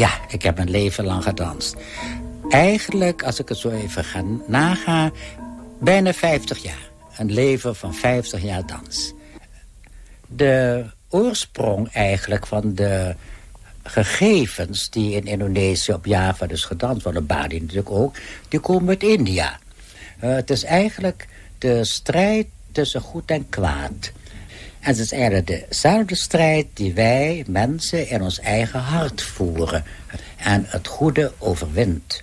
Ja, ik heb mijn leven lang gedanst. Eigenlijk, als ik het zo even ga nagaan, bijna 50 jaar. Een leven van 50 jaar dans. De oorsprong eigenlijk van de gegevens die in Indonesië op Java dus gedanst worden, Bali natuurlijk ook, die komen uit India. Uh, het is eigenlijk de strijd tussen goed en kwaad. En het is eigenlijk dezelfde strijd die wij mensen in ons eigen hart voeren. En het goede overwint.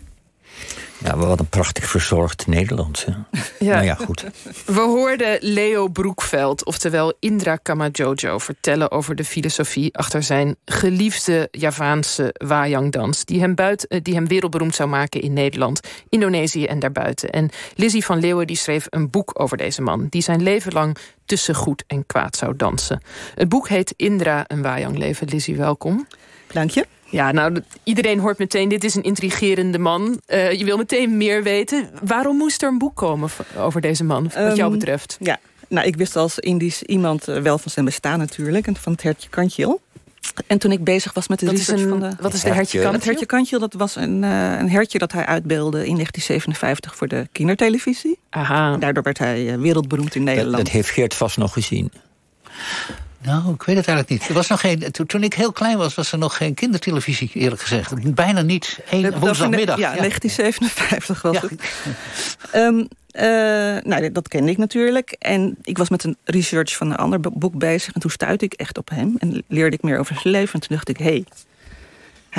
Ja, wat een prachtig verzorgd Nederlands. Ja. Nou ja, goed. We hoorden Leo Broekveld, oftewel Indra Kamajojo... vertellen over de filosofie achter zijn geliefde Javaanse wayang-dans... Die, hem buiten, die hem wereldberoemd zou maken in Nederland, Indonesië en daarbuiten. En Lizzie van Leeuwen die schreef een boek over deze man... die zijn leven lang tussen goed en kwaad zou dansen. Het boek heet Indra, een wayang leven. Lizzie, welkom. Dank je. Ja, nou, iedereen hoort meteen, dit is een intrigerende man. Uh, je wil meteen meer weten. Waarom moest er een boek komen over deze man, wat jou ehm, betreft? Ja, nou, ik wist als Indisch iemand eh, wel van zijn bestaan natuurlijk... en van het hertje Kantjil. En toen ik bezig was met de research van de... Wat is de hertje Kantjil? Het hertje Kantjil, dat was een, uh, een hertje dat hij uitbeelde in 1957 voor de kindertelevisie. Aha. daardoor werd hij wereldberoemd in Nederland. Dat, dat heeft Geert vast nog gezien. Nou, ik weet het eigenlijk niet. Er was nog geen, toen, ik heel klein was, was er nog geen kindertelevisie, eerlijk gezegd. Bijna niet. Eén woensdagmiddag. Ja, ja, 1957 was het. Um, nou, dat kende ik natuurlijk. En ik was met een research van een ander boek bezig. En toen stuitte ik echt op hem. En leerde ik meer over zijn leven. En toen dacht ik, hé, hey,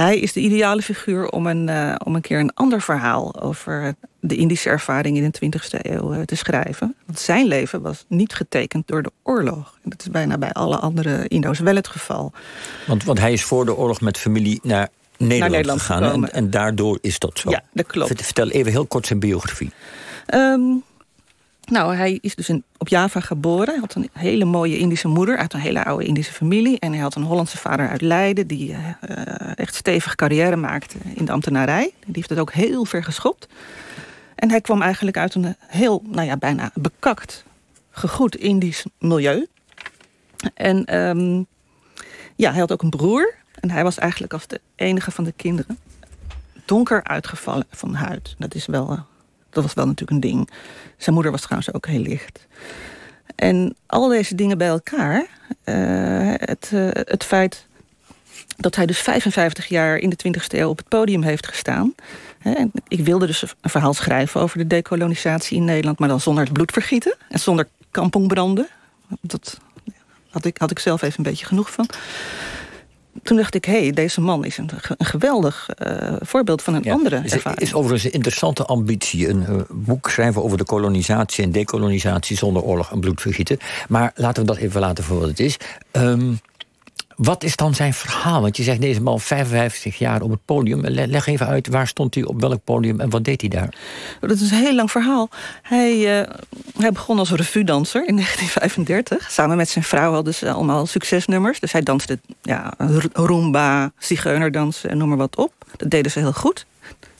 hij is de ideale figuur om een, uh, om een keer een ander verhaal over de Indische ervaring in de 20e eeuw uh, te schrijven. Want zijn leven was niet getekend door de oorlog. En dat is bijna bij alle andere Indo's wel het geval. Want, want hij is voor de oorlog met familie naar Nederland, naar Nederland gegaan. En, en, daardoor is dat zo. Ja, dat klopt. Vertel even heel kort zijn biografie. Um, nou, hij is dus in, op Java geboren. Hij had een hele mooie Indische moeder uit een hele oude Indische familie. En hij had een Hollandse vader uit Leiden... die uh, echt stevig carrière maakte in de ambtenarij. Die heeft het ook heel ver geschopt. En hij kwam eigenlijk uit een heel, nou ja, bijna bekakt, gegoed Indisch milieu. En um, ja, hij had ook een broer. En hij was eigenlijk als de enige van de kinderen donker uitgevallen van huid. Dat is wel uh, dat was wel natuurlijk een ding. Zijn moeder was trouwens ook heel licht. En al deze dingen bij elkaar, uh, het, uh, het feit dat hij dus 55 jaar in de 20e eeuw op het podium heeft gestaan. En ik wilde dus een verhaal schrijven over de dekolonisatie in Nederland, maar dan zonder het bloedvergieten en zonder kampongbranden. Dat had ik, had ik zelf even een beetje genoeg van toen dacht ik, hé, hey, deze man is een, een geweldig uh, voorbeeld van een ja, andere ervaring. is overigens een interessante ambitie. Een uh, boek schrijven over de kolonisatie en dekolonisatie zonder oorlog en bloedvergieten. Maar laten we dat even laten voor wat het is. Um, wat is dan zijn verhaal? Want je zegt deze man 55 jaar op het podium. Leg even uit, waar stond hij op welk podium en wat deed hij daar? Dat is een heel lang verhaal. Hij, uh, hij begon als revue-danser in 1935. Samen met zijn vrouw hadden ze allemaal succesnummers. Dus hij danste ja, rumba, zigeunerdans en noem maar wat op. Dat deden ze heel goed.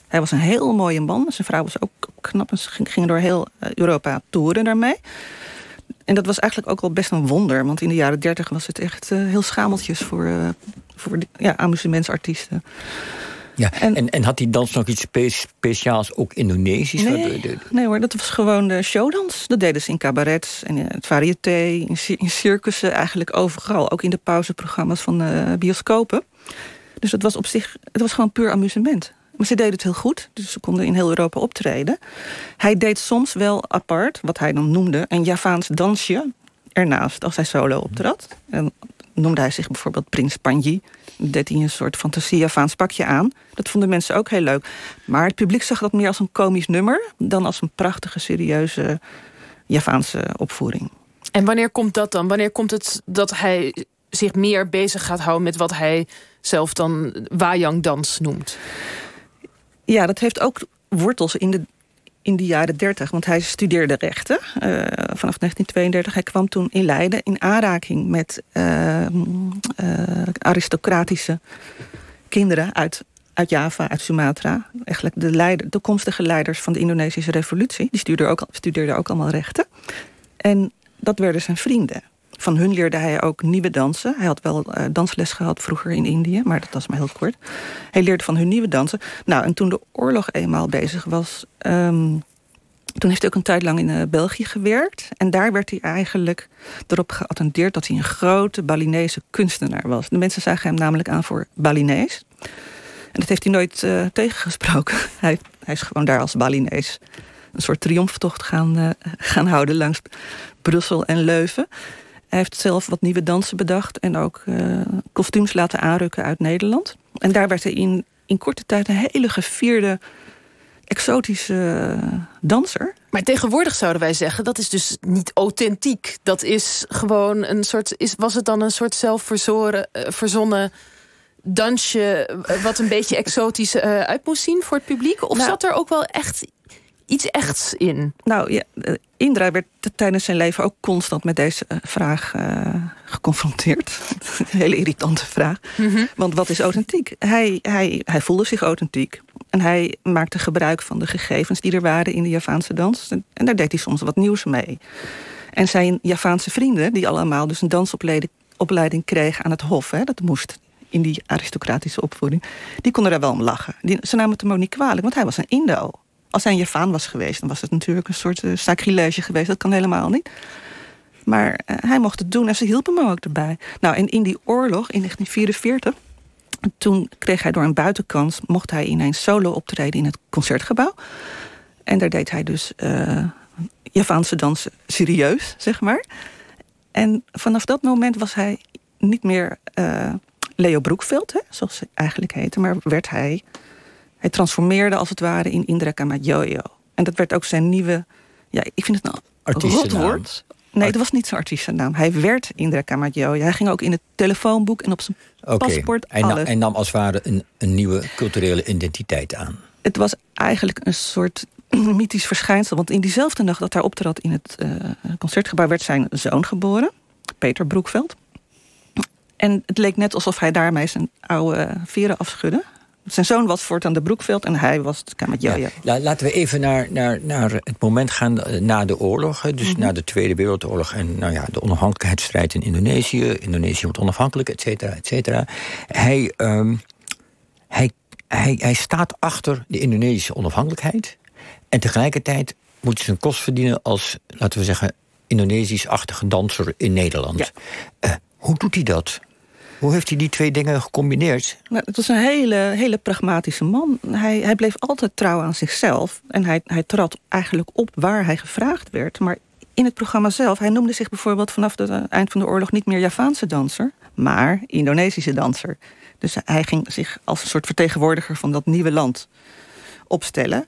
Hij was een heel mooie man. Zijn vrouw was ook knap en ze ging door heel eh, Europa toeren daarmee. En dat was eigenlijk ook wel best een wonder. Want in de jaren dertig was het echt uh, heel schameltjes voor, uh, voor ja, amusementsartiesten. Ja, en, en, had hij dans nog iets speciaals, ook Indonesisch? Nee, nee hoor, dat was gewoon de showdans. Dat deden ze in cabarets en het variété, in, in circussen, eigenlijk overal. Ook in de pauzeprogramma's van uh, bioscopen. Dus het was op zich, het was gewoon puur amusement. Maar ze deden het heel goed, dus ze konden in heel Europa optreden. Hij deed soms wel apart, wat hij dan noemde, een Javaans dansje ernaast als hij solo optrad. En noemde hij zich bijvoorbeeld Prins Panji. Deed hij een soort fantasie Javaans pakje aan. Dat vonden mensen ook heel leuk. Maar het publiek zag dat meer als een komisch nummer... dan als een prachtige, serieuze Javaanse opvoering. En wanneer komt dat dan? Wanneer komt het dat hij zich meer bezig gaat houden... met wat hij zelf dan wayang dans noemt? Ja, dat heeft ook wortels in de, in de jaren dertig. Want hij studeerde rechten uh, vanaf 1932. Hij kwam toen in Leiden in aanraking met uh, uh, aristocratische kinderen uit, uit Java, uit Sumatra. Eigenlijk de leider, toekomstige leiders van de Indonesische revolutie. Die ook, studeerden ook allemaal rechten. En dat werden zijn vrienden. Van hun leerde hij ook nieuwe dansen. Hij had wel uh, dansles gehad vroeger in Indië, maar dat was maar heel kort. Hij leerde van hun nieuwe dansen. Nou, en toen de oorlog eenmaal bezig was... Um, toen heeft hij ook een tijd lang in uh, België gewerkt. En daar werd hij eigenlijk erop geattendeerd... dat hij een grote Balinese kunstenaar was. De mensen zagen hem namelijk aan voor Balinees. En dat heeft hij nooit uh, tegengesproken. hij, hij is gewoon daar als Balinees een soort triomftocht gaan, gaan houden langs Brussel en Leuven. Hij heeft zelf wat nieuwe dansen bedacht en ook uh, kostuums laten aanrukken uit Nederland. En daar werd hij in, in korte tijd een hele gevierde, exotische danser. Maar tegenwoordig zouden wij zeggen, dat is dus niet authentiek. Dat is gewoon een soort, is, was het dan een soort zelfverzonnen verzonnen dansje... wat een beetje exotisch uh, uit moest zien voor het publiek? Of nou, zat er ook wel echt iets echts in? Nou, ja, Indra werd tijdens zijn leven ook constant met deze uh, vraag uh, geconfronteerd. een hele irritante vraag. Mm -hmm. Want wat is authentiek? Hij, hij, hij voelde zich authentiek. En hij maakte gebruik van de gegevens die er waren in de Javaanse dans. En, en daar deed hij soms wat nieuws mee. En zijn Javaanse vrienden, die allemaal dus een dansopleiding kregen aan het hof... Hè, dat moest in die aristocratische opvoeding... die konden daar wel om lachen. Die, ze namen het hem ook niet kwalijk, want hij was een Indo. Als hij een Javaan was geweest, dan was het natuurlijk een soort uh, sacrilege geweest. Dat kan helemaal niet. Maar uh, hij mocht het doen en ze hielpen hem ook erbij. Nou, en in die oorlog, in 1944... toen kreeg hij door een buitenkans... mocht hij ineens solo optreden in het Concertgebouw. En daar deed hij dus uh, Javaanse dansen serieus, zeg maar. En vanaf dat moment was hij niet meer Leo Broekveld, hè, zoals hij eigenlijk heette... maar werd hij hij transformeerde als het ware in Indra Kamadjojo. En dat werd ook zijn nieuwe... Ja, ik vind het een rotwoord. Nee, dat was niet zijn artiestennaam. Hij werd Indra Kamadjojo. Hij ging ook in het telefoonboek en op zijn okay. paspoort hij alles. Hij nam als het ware een, een nieuwe culturele identiteit aan. Het was eigenlijk een soort mythisch verschijnsel. Want in diezelfde nacht dat hij optrad in het uh, concertgebouw... werd zijn zoon geboren, Peter Broekveld. En het leek net alsof hij daarmee zijn oude veren afschudde. Zijn zoon was voortaan de Broekveld en hij was het. Ja, laten we even naar, naar, naar het moment gaan eh, na de oorlog. Dus mm -hmm. na de Tweede Wereldoorlog en nou ja, de onafhankelijkheidsstrijd in Indonesië. Indonesië wordt onafhankelijk, et cetera, et cetera. Hij, um, hij, hij, hij staat achter de Indonesische onafhankelijkheid. En tegelijkertijd moet hij zijn kost verdienen als, laten we zeggen... Indonesisch-achtige danser in Nederland. Ja. Uh, hoe doet hij dat? Hoe heeft hij die twee dingen gecombineerd? Nou, het was een hele, hele pragmatische man. Hij, hij bleef altijd trouw aan zichzelf. En hij, hij trad eigenlijk op waar hij gevraagd werd. Maar in het programma zelf, hij noemde zich bijvoorbeeld... vanaf het eind van de oorlog niet meer Javaanse danser... maar Indonesische danser. Dus hij ging zich als een soort vertegenwoordiger van dat nieuwe land opstellen.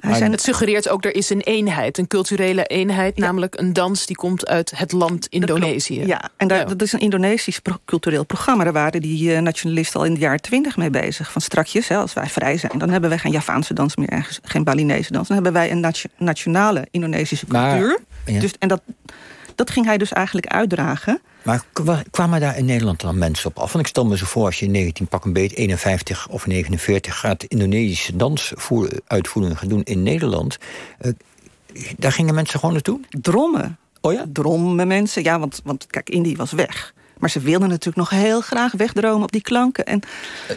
Hij zijn... Het suggereert ook, er is een eenheid, een culturele eenheid... Ja. namelijk een dans die komt uit het land Indonesië. Ja, en daar, ja. dat is een Indonesisch pro cultureel programma. Daar waren die uh, nationalisten al in de jaren twintig mee bezig. Van strakjes, hè, als wij vrij zijn... dan hebben wij geen Javaanse dans meer, geen Balinese dans. Dan hebben wij een nation nationale Indonesische cultuur. Maar, ja. dus, en dat, dat ging hij dus eigenlijk uitdragen... Maar kwamen daar in Nederland dan mensen op af? Want ik stel me zo voor, als je in 19 pak een beet 51 of 49 gaat Indonesische dansuitvoeringen gaan doen in Nederland. Uh, daar gingen mensen gewoon naartoe? Drommen. Oh ja? Drommen mensen. Ja, want, want kijk, Indie was weg. Maar ze wilden natuurlijk nog heel graag wegdromen op die klanken. En,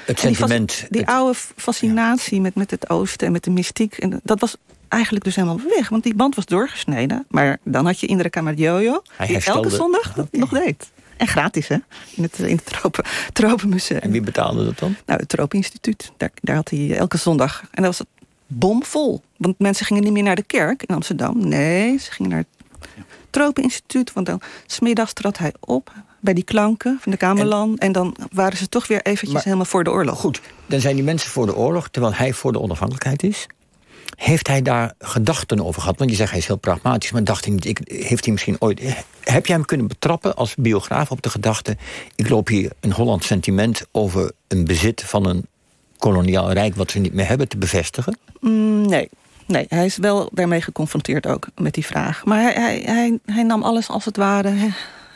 het sentiment. Die, die oude fascinatie ja. met, met het oosten en met de mystiek. En dat was eigenlijk dus helemaal weg. Want die band was doorgesneden. Maar dan had je Indra Kamadjojo, die elke zondag okay. nog deed. En gratis, hè? In het, in het tropen, Tropenmuseum. En wie betaalde dat dan? Nou, het Tropeninstituut. Daar, daar had hij elke zondag. En dat was het bomvol. Want mensen gingen niet meer naar de kerk in Amsterdam. Nee, ze gingen naar het Tropeninstituut. Want dan smiddags trad hij op bij die klanken van de Kamerland. En, en, dan waren ze toch weer eventjes maar, helemaal voor de oorlog. Goed, dan zijn die mensen voor de oorlog... terwijl hij voor de onafhankelijkheid is. Heeft hij daar gedachten over gehad? Want je zegt hij is heel pragmatisch, maar dacht hij niet, ik, heeft hij misschien ooit. Heb jij hem kunnen betrappen als biograaf op de gedachte: ik loop hier een Hollands sentiment over een bezit van een koloniaal rijk wat we niet meer hebben te bevestigen? Mm, nee. Nee, hij is wel daarmee geconfronteerd ook met die vraag. Maar hij, hij, hij, hij nam alles als het ware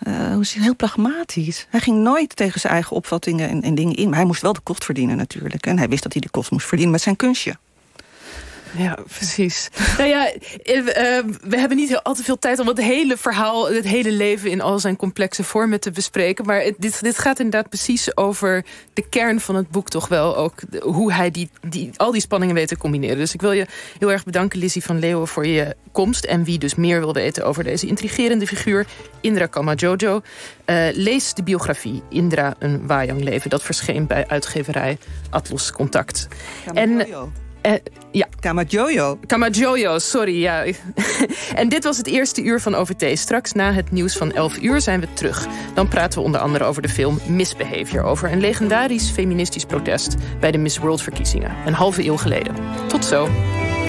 uh, heel pragmatisch. Hij ging nooit tegen zijn eigen opvattingen en, en dingen in. Maar hij moest wel de kost verdienen natuurlijk. En hij wist dat hij de kost moest verdienen met zijn kunstje. Ja, precies. nou ja, eh, eh, we hebben niet al te veel tijd om het hele verhaal, het hele leven in al zijn complexe vormen te bespreken. Maar dit, dit gaat inderdaad precies over de kern van het boek toch wel. Ook hoe hij die, die, al die spanningen weet te combineren. Dus ik wil je heel erg bedanken, Lizzie van Leeuwen, voor je komst. En wie dus meer wil weten over deze intrigerende figuur, Indra Kamajojo. Uh, lees de biografie Indra, een Wajang leven. Dat verscheen bij uitgeverij Atlas Contact. En uh, ja. Kamajojo. Kamajojo, sorry. Ja. en dit was het eerste uur van OVT. Straks na het nieuws van 11 uur zijn we terug. Dan praten we onder andere over de film Misbehavior. Over een legendarisch feministisch protest bij de Miss World verkiezingen. Een halve eeuw geleden. Tot zo.